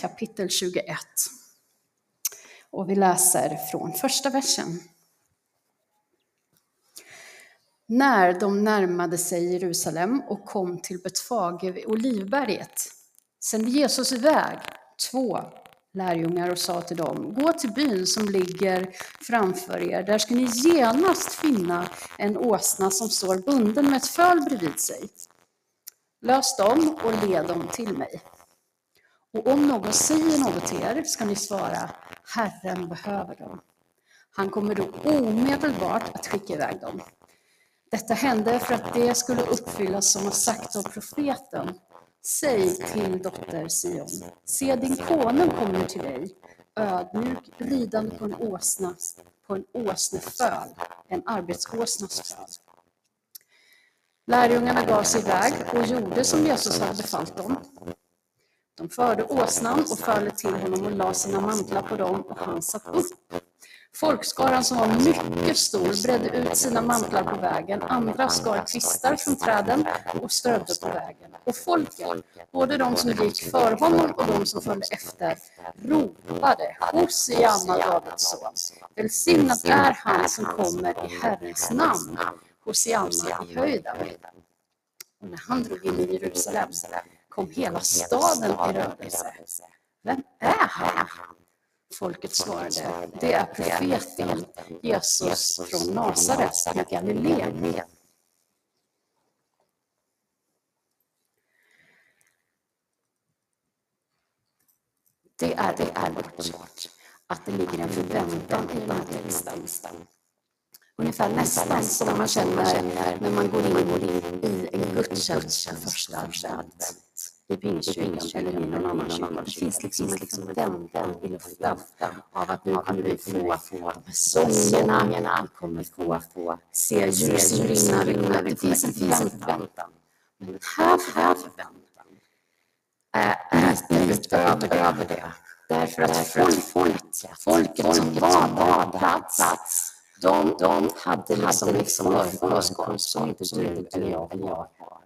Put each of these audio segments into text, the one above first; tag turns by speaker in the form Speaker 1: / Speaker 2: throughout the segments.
Speaker 1: kapitel 21. Och vi läser från första versen. När de närmade sig Jerusalem och kom till Betfage vid Olivberget sände Jesus iväg två lärjungar och sa till dem, gå till byn som ligger framför er, där ska ni genast finna en åsna som står bunden med ett föl bredvid sig. Lös dem och led dem till mig. Och om någon säger något till er ska ni svara, Herren behöver dem. Han kommer då omedelbart att skicka iväg dem. Detta hände för att det skulle uppfyllas som har sagt av profeten. Säg till dotter Sion, se din konung kommer till dig, ödmjuk, ridande på en åsna, på en åsneföl, en arbetsåsnas föl. Lärjungarna gav sig iväg och gjorde som Jesus hade befallt dem. De förde åsnan och förde till honom och lade sina mantlar på dem och han satt upp. Folkskaran som var mycket stor bredde ut sina mantlar på vägen, andra skar kvistar från träden och strödde på vägen. Och folket, både de som gick för honom och de som följde efter, ropade Hosianna, Davids son. Välsignad är han som kommer i Herrens namn, Hosianna i höjden. Och när han drog in i Jerusalem kom hela staden i rörelse. Vem är han? Folket svarade, det är profeten Jesus från Nasaret i Galileen. Det är, det är uppenbart att det ligger en förväntan i den här texten. Ungefär nästan som man känner när man går in i en gudstjänst första advent i pingstkyrkan eller i någon annan kyrka. Det finns liksom en förväntan i luften av att nu kommer vi få här sångerna, vi kommer få se ljusen brinna, det finns en förväntan. Men den här förväntan är lite utöver det. Därför att folket, folket som var på plats, de, de hade liksom, liksom förkunskap som inte du eller jag eller jag har.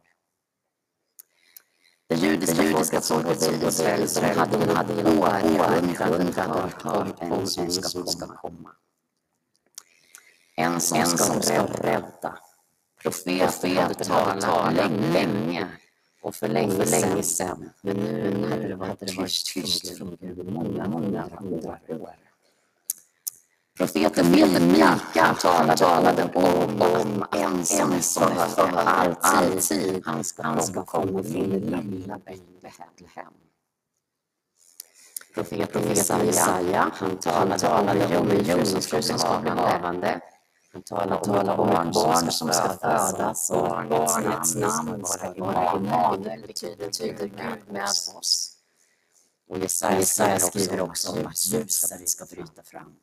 Speaker 1: Det judiska, det judiska folket i Israel som hade, genom århundraden hört om en som ska komma. En som, en som ska rädda. Profeten hade talat länge, länge och för länge, för länge sedan. Men nu, nu hade det varit tyst, tyst från Gud många, många år. Profeten Mika talade, talade om, om en som för alltid han ska, han ska komma till det lilla Betlehem. Profeten Jesaja, han talade, talade om en jungfru som ska bli havande. Han talade om barn, barn som ska födas och barnets namn ska vara Emanuel, betyder, betyder Gud med oss. Och Jesaja skriver också om att ljuset ska bryta fram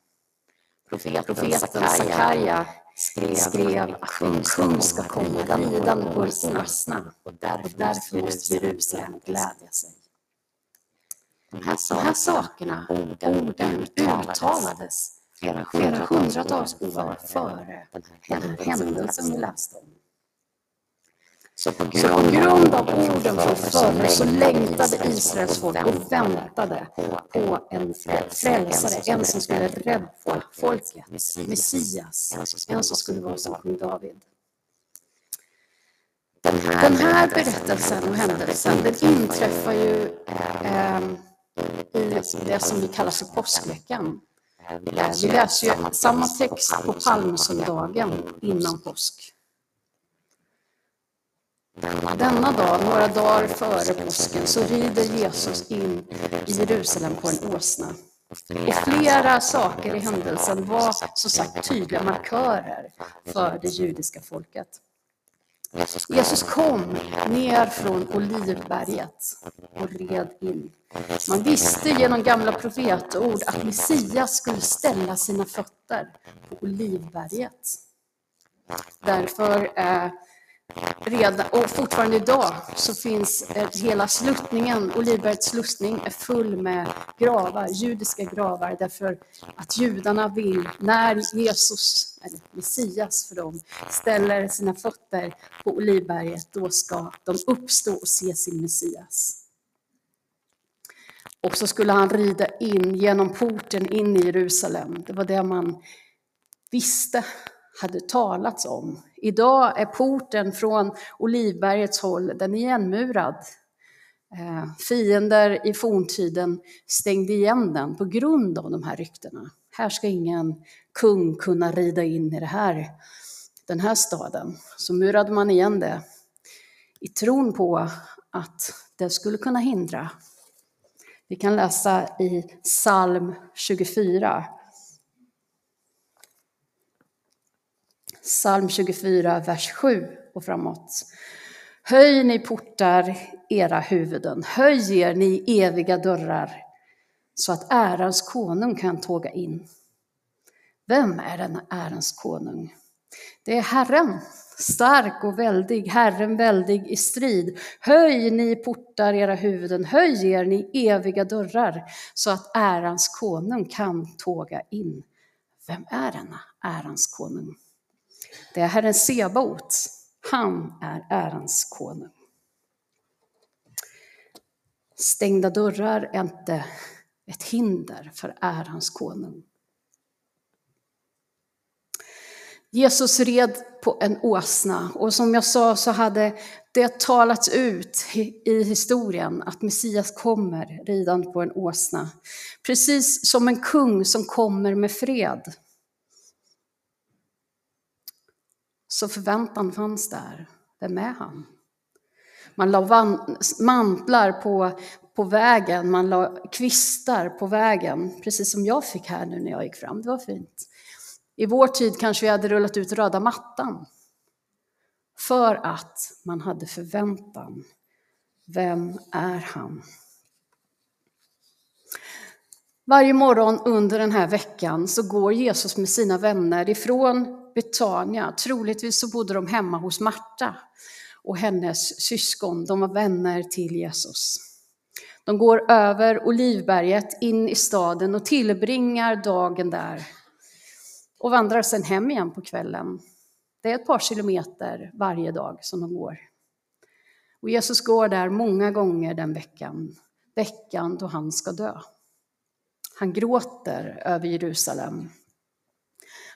Speaker 1: profeten Sakarja skrev, skrev att kung ska komma på en åsna och därför, därför måste Jerusalem glädja sig. De här, de här sakerna, orden, orden uttalades flera hundratals år före den här händelsen vi läste om. Så på grund, av orden från förr så längtade Israels folk och väntade på en frälsare, en som skulle rädda folket, Messias, en som skulle vara som kung David. Den här berättelsen och händelsen den inträffar ju eh, i det som vi kallar för påskveckan. Vi läser ju samma text på palmsöndagen innan påsk. Denna dag, några dagar före påsken, så rider Jesus in i Jerusalem på en åsna. Och flera saker i händelsen var som sagt tydliga markörer för det judiska folket. Jesus kom ner från Olivberget och red in. Man visste genom gamla profetord att Messias skulle ställa sina fötter på Olivberget. Därför eh, redan, och fortfarande idag så finns eh, hela sluttningen, Olivbergets sluttning är full med gravar, judiska gravar, därför att judarna vill, när Jesus, eller Messias för dem, ställer sina fötter på Olivberget, då ska de uppstå och se sin Messias. Och så skulle han rida in genom porten in i Jerusalem. Det var det man visste hade talats om. Idag är porten från Olivbergets håll, den igenmurad. Eh, fiender i forntiden stängde igen den på grund av de här ryktena. Här ska ingen kung kunna rida in i det här, den här staden. Så murade man igen det i tron på att det skulle kunna hindra. Vi kan läsa i psalm 24. Psalm 24, vers 7 och framåt. Höj ni portar era huvuden, höj er ni eviga dörrar, så att ärans konung kan tåga in. Vem är denna ärans konung? Det är Herren, stark och väldig, Herren väldig i strid. Höj ni portar era huvuden, höj er ni eviga dörrar, så att ärans konung kan tåga in. Vem är denna ärans konung? Det är Herren Sebaot, han är ärans konung. Stängda dörrar är inte ett hinder för ärans konung. Jesus red på en åsna och som jag sa så hade det talats ut i historien att Messias kommer ridande på en åsna. Precis som en kung som kommer med fred. Så förväntan fanns där. Vem är han? Man la mantlar på, på vägen, man la kvistar på vägen, precis som jag fick här nu när jag gick fram. Det var fint. I vår tid kanske vi hade rullat ut röda mattan. För att man hade förväntan. Vem är han? Varje morgon under den här veckan så går Jesus med sina vänner ifrån Betania. Troligtvis så bodde de hemma hos Marta och hennes syskon. De var vänner till Jesus. De går över Olivberget in i staden och tillbringar dagen där och vandrar sedan hem igen på kvällen. Det är ett par kilometer varje dag som de går. Och Jesus går där många gånger den veckan, veckan då han ska dö. Han gråter över Jerusalem.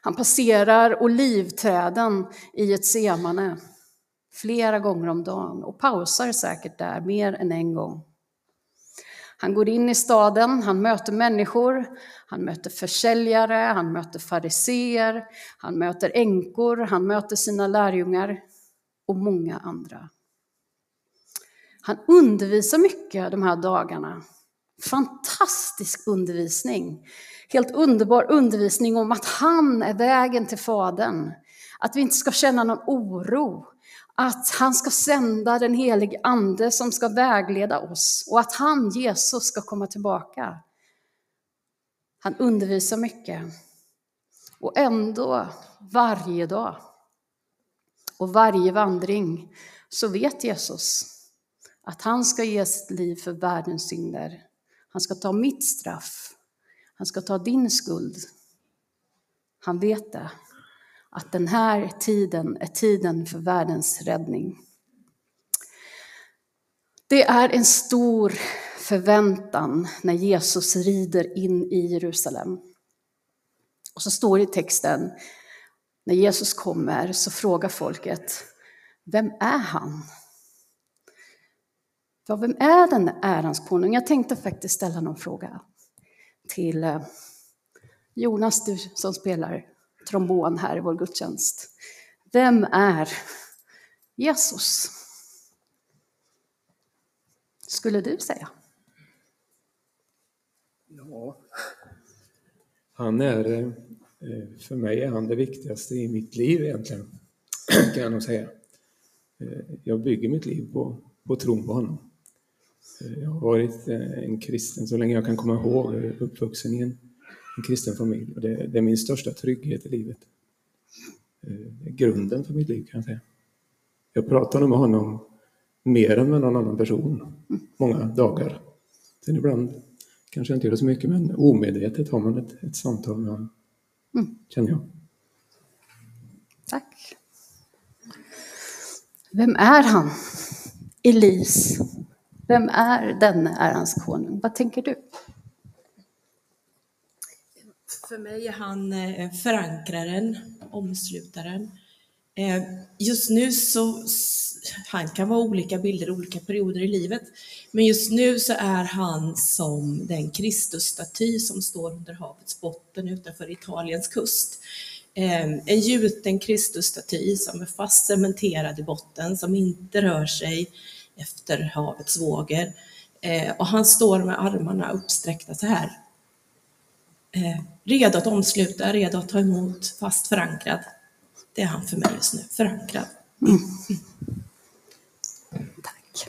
Speaker 1: Han passerar olivträden i ett semane flera gånger om dagen och pausar säkert där mer än en gång. Han går in i staden, han möter människor, han möter försäljare, han möter fariseer, han möter änkor, han möter sina lärjungar och många andra. Han undervisar mycket de här dagarna. Fantastisk undervisning. Helt underbar undervisning om att han är vägen till Fadern. Att vi inte ska känna någon oro, att han ska sända den helige Ande som ska vägleda oss och att han, Jesus, ska komma tillbaka. Han undervisar mycket. Och ändå, varje dag och varje vandring, så vet Jesus att han ska ge sitt liv för världens synder. Han ska ta mitt straff. Han ska ta din skuld. Han vet det att den här tiden är tiden för världens räddning. Det är en stor förväntan när Jesus rider in i Jerusalem. Och så står det i texten, när Jesus kommer så frågar folket, vem är han? Ja, vem är den ärans konung? Jag tänkte faktiskt ställa någon fråga till eh, Jonas, du som spelar trombon här i vår gudstjänst. Vem är Jesus? Skulle du säga?
Speaker 2: Ja, han är, eh, för mig är han det viktigaste i mitt liv egentligen, kan jag nog säga. Eh, jag bygger mitt liv på, på tron på honom. Eh, jag har varit en kristen så länge jag kan komma ihåg, uppvuxen i en en kristen familj. Och det, det, är min största trygghet i livet. Eh, det är grunden för mitt liv kan jag säga. Jag pratar nog med honom mer än med någon annan person många dagar. Sen ibland kanske jag inte gör det så mycket, men omedvetet har man ett, ett samtal med honom, mm. känner jag.
Speaker 1: Tack. Vem är han? Elis. Vem är denne ärans konung? Vad tänker du?
Speaker 3: För mig är han eh, förankraren, omslutaren. Eh, just nu så, han kan vara olika bilder, olika perioder i livet, men just nu så är han som den Kristusstaty som står under havets botten utanför Italiens kust. Eh, en gjuten Kristusstaty som är fast cementerad i botten, som inte rör sig efter havets vågor. Eh, och han står med armarna uppsträckta så här eh, redo att omsluta, redo att ta emot, fast förankrad. Det är han för mig just nu, förankrad. Mm.
Speaker 1: Tack.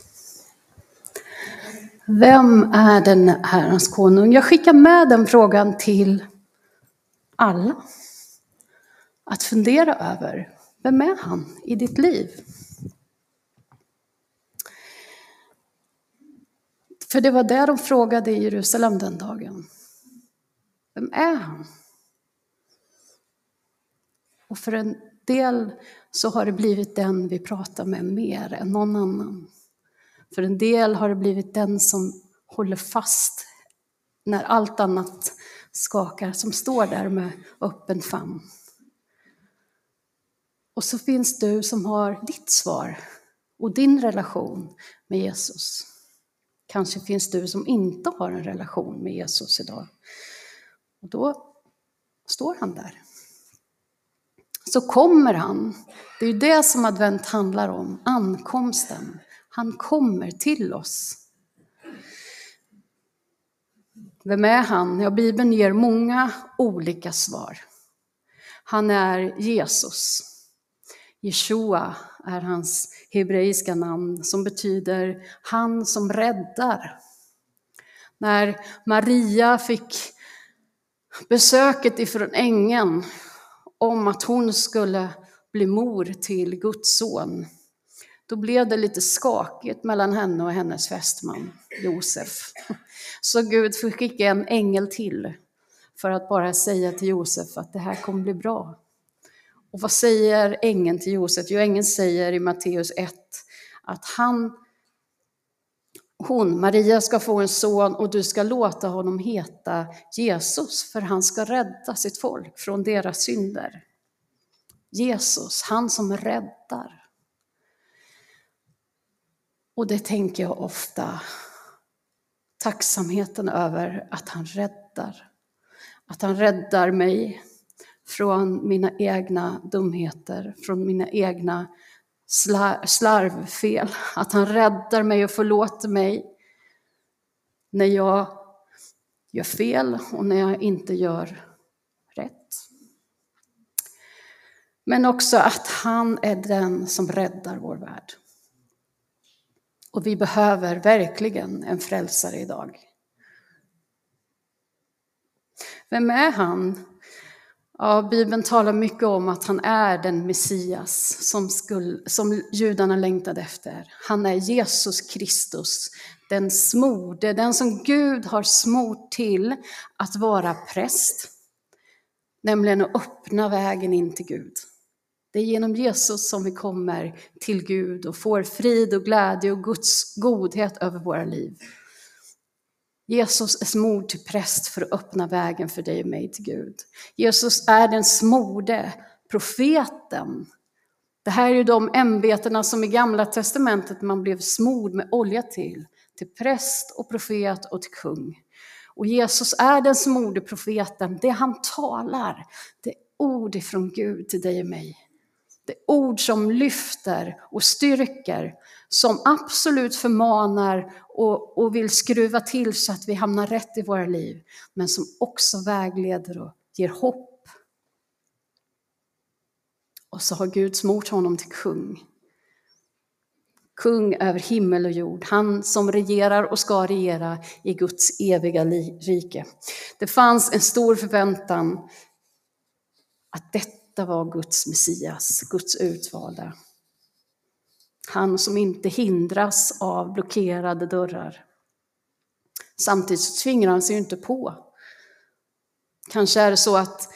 Speaker 1: Vem är den Herrens konung? Jag skickar med den frågan till alla. Att fundera över, vem är han i ditt liv? För det var det de frågade i Jerusalem den dagen. Vem är han? Och för en del så har det blivit den vi pratar med mer än någon annan. För en del har det blivit den som håller fast när allt annat skakar, som står där med öppen famn. Och så finns du som har ditt svar och din relation med Jesus. Kanske finns du som inte har en relation med Jesus idag. Och då står han där. Så kommer han. Det är ju det som advent handlar om, ankomsten. Han kommer till oss. Vem är han? Ja, Bibeln ger många olika svar. Han är Jesus. Jeshua är hans hebreiska namn som betyder han som räddar. När Maria fick besöket ifrån ängeln om att hon skulle bli mor till Guds son, då blev det lite skakigt mellan henne och hennes fästman Josef. Så Gud fick skicka en ängel till för att bara säga till Josef att det här kommer bli bra. Och vad säger ängeln till Josef? Jo, ängeln säger i Matteus 1 att han hon, Maria, ska få en son och du ska låta honom heta Jesus, för han ska rädda sitt folk från deras synder. Jesus, han som räddar. Och det tänker jag ofta, tacksamheten över att han räddar. Att han räddar mig från mina egna dumheter, från mina egna slarvfel. Att han räddar mig och förlåter mig när jag gör fel och när jag inte gör rätt. Men också att han är den som räddar vår värld. Och vi behöver verkligen en frälsare idag. Vem är han? Ja, Bibeln talar mycket om att han är den Messias som, skulle, som judarna längtade efter. Han är Jesus Kristus, den smorde, den som Gud har smort till att vara präst. Nämligen att öppna vägen in till Gud. Det är genom Jesus som vi kommer till Gud och får frid och glädje och Guds godhet över våra liv. Jesus är smord till präst för att öppna vägen för dig och mig till Gud. Jesus är den smorde profeten. Det här är ju de ämbetena som i Gamla Testamentet man blev smord med olja till. Till präst och profet och till kung. Och Jesus är den smorde profeten. Det han talar, det är ord ifrån Gud till dig och mig. Det är ord som lyfter och styrker, som absolut förmanar och, och vill skruva till så att vi hamnar rätt i våra liv, men som också vägleder och ger hopp. Och så har Gud smort honom till kung. Kung över himmel och jord, han som regerar och ska regera i Guds eviga rike. Det fanns en stor förväntan att detta var Guds Messias, Guds utvalda. Han som inte hindras av blockerade dörrar. Samtidigt så tvingar han sig inte på. Kanske är det så att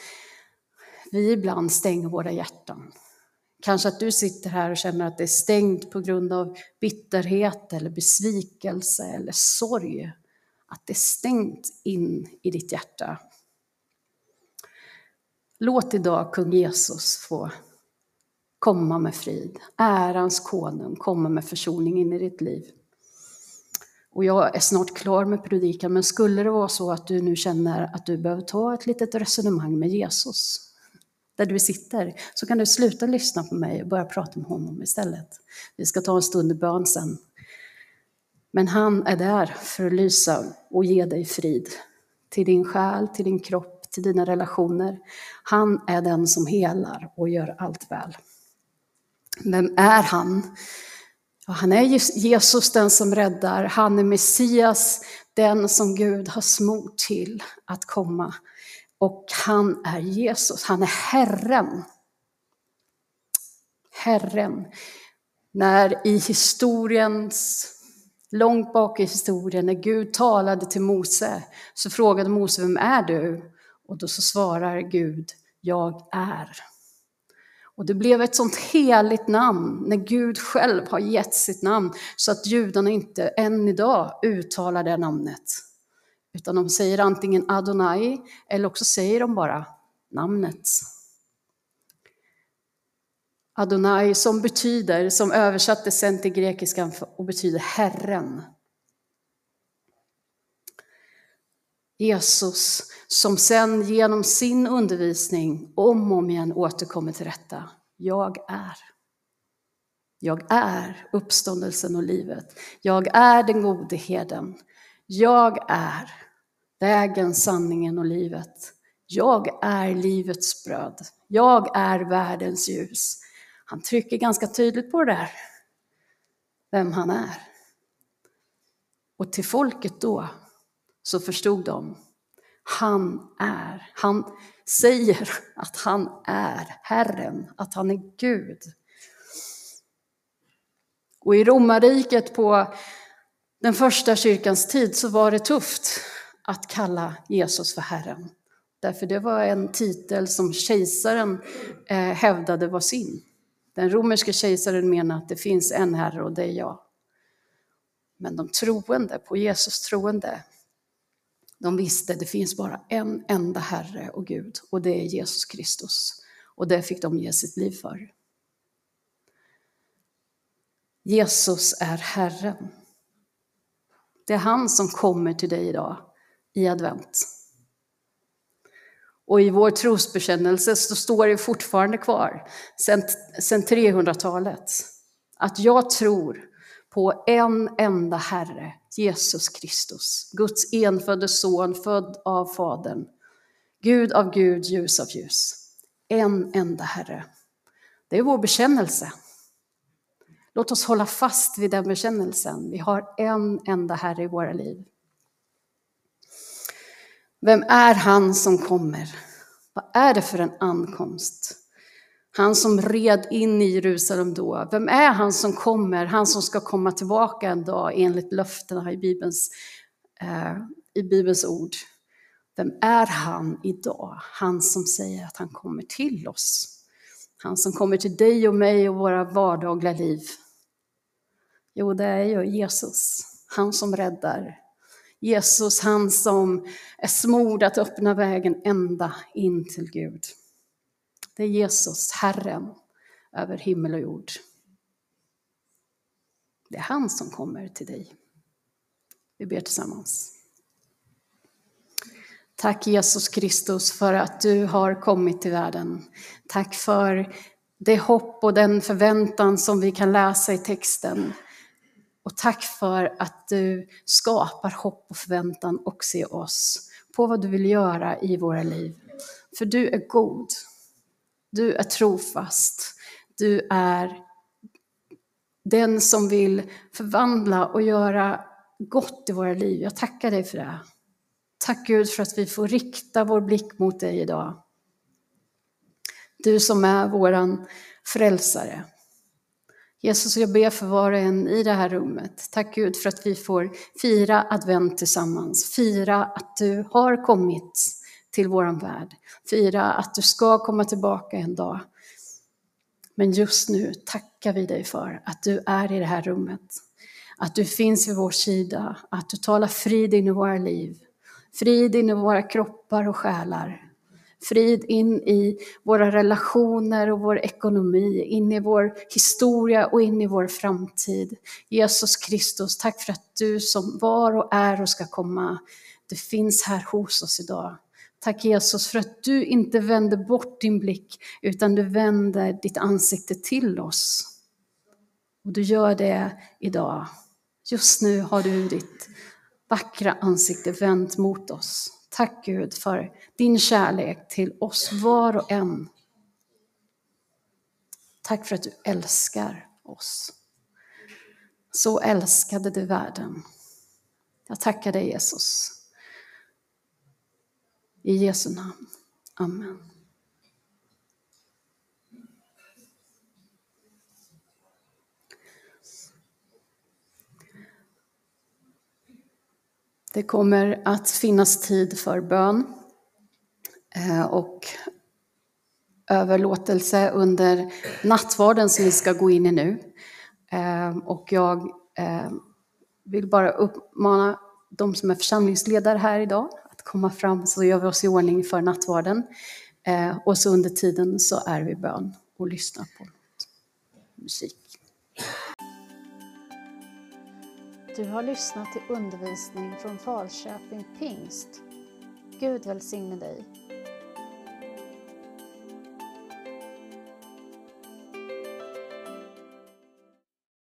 Speaker 1: vi ibland stänger våra hjärtan. Kanske att du sitter här och känner att det är stängt på grund av bitterhet eller besvikelse eller sorg. Att det är stängt in i ditt hjärta. Låt idag kung Jesus få komma med frid. Ärans konung komma med försoning in i ditt liv. Och jag är snart klar med predikan, men skulle det vara så att du nu känner att du behöver ta ett litet resonemang med Jesus, där du sitter, så kan du sluta lyssna på mig och börja prata med honom istället. Vi ska ta en stund i bön sen. Men han är där för att lysa och ge dig frid till din själ, till din kropp, till dina relationer. Han är den som helar och gör allt väl. Vem är han? Och han är Jesus den som räddar, han är Messias, den som Gud har smort till att komma. Och han är Jesus, han är Herren. Herren. När i historiens, långt bak i historien, när Gud talade till Mose, så frågade Mose, vem är du? Och då så svarar Gud, jag är. Och det blev ett sånt heligt namn när Gud själv har gett sitt namn så att judarna inte än idag uttalar det namnet. Utan de säger antingen Adonai eller också säger de bara namnet. Adonai som betyder, som översattes sen till grekiskan och betyder Herren. Jesus som sen genom sin undervisning om och om igen återkommer till detta. Jag är. Jag är uppståndelsen och livet. Jag är den gode heden. Jag är vägen, sanningen och livet. Jag är livets bröd. Jag är världens ljus. Han trycker ganska tydligt på det där, vem han är. Och till folket då så förstod de han är. Han säger att han är Herren, att han är Gud. Och i romarriket på den första kyrkans tid så var det tufft att kalla Jesus för Herren. Därför det var en titel som kejsaren eh, hävdade var sin. Den romerske kejsaren menade att det finns en herre och det är jag. Men de troende, på Jesus troende, de visste att det finns bara en enda Herre och Gud och det är Jesus Kristus. Och det fick de ge sitt liv för. Jesus är Herren. Det är han som kommer till dig idag i advent. Och i vår trosbekännelse så står det fortfarande kvar, sedan 300-talet, att jag tror på en enda Herre, Jesus Kristus, Guds enfödde son, född av Fadern, Gud av Gud, ljus av ljus. En enda Herre. Det är vår bekännelse. Låt oss hålla fast vid den bekännelsen. Vi har en enda Herre i våra liv. Vem är han som kommer? Vad är det för en ankomst? Han som red in i Jerusalem då. Vem är han som kommer? Han som ska komma tillbaka en dag enligt löftena i Bibelns, eh, i Bibelns ord. Vem är han idag? Han som säger att han kommer till oss. Han som kommer till dig och mig och våra vardagliga liv. Jo, det är ju Jesus, han som räddar. Jesus, han som är smord att öppna vägen ända in till Gud. Det är Jesus, Herren över himmel och jord. Det är han som kommer till dig. Vi ber tillsammans. Tack Jesus Kristus för att du har kommit till världen. Tack för det hopp och den förväntan som vi kan läsa i texten. Och tack för att du skapar hopp och förväntan också i oss på vad du vill göra i våra liv. För du är god. Du är trofast. Du är den som vill förvandla och göra gott i våra liv. Jag tackar dig för det. Tack Gud för att vi får rikta vår blick mot dig idag. Du som är våran frälsare. Jesus, jag ber för var och en i det här rummet. Tack Gud för att vi får fira advent tillsammans. Fira att du har kommit till våran värld. Fira att du ska komma tillbaka en dag. Men just nu tackar vi dig för att du är i det här rummet. Att du finns vid vår sida, att du talar frid in i våra liv. Frid in i våra kroppar och själar. Frid in i våra relationer och vår ekonomi, in i vår historia och in i vår framtid. Jesus Kristus, tack för att du som var och är och ska komma, du finns här hos oss idag. Tack Jesus för att du inte vänder bort din blick, utan du vänder ditt ansikte till oss. Och du gör det idag. Just nu har du ditt vackra ansikte vänt mot oss. Tack Gud för din kärlek till oss var och en. Tack för att du älskar oss. Så älskade du världen. Jag tackar dig Jesus. I Jesu namn. Amen. Det kommer att finnas tid för bön eh, och överlåtelse under nattvarden som vi ska gå in i nu. Eh, och jag eh, vill bara uppmana de som är församlingsledare här idag att komma fram så gör vi oss i ordning för nattvarden. Eh, och så under tiden så är vi bön och lyssnar på musik. Du har lyssnat till undervisning från Falköping Pingst. Gud välsigne dig.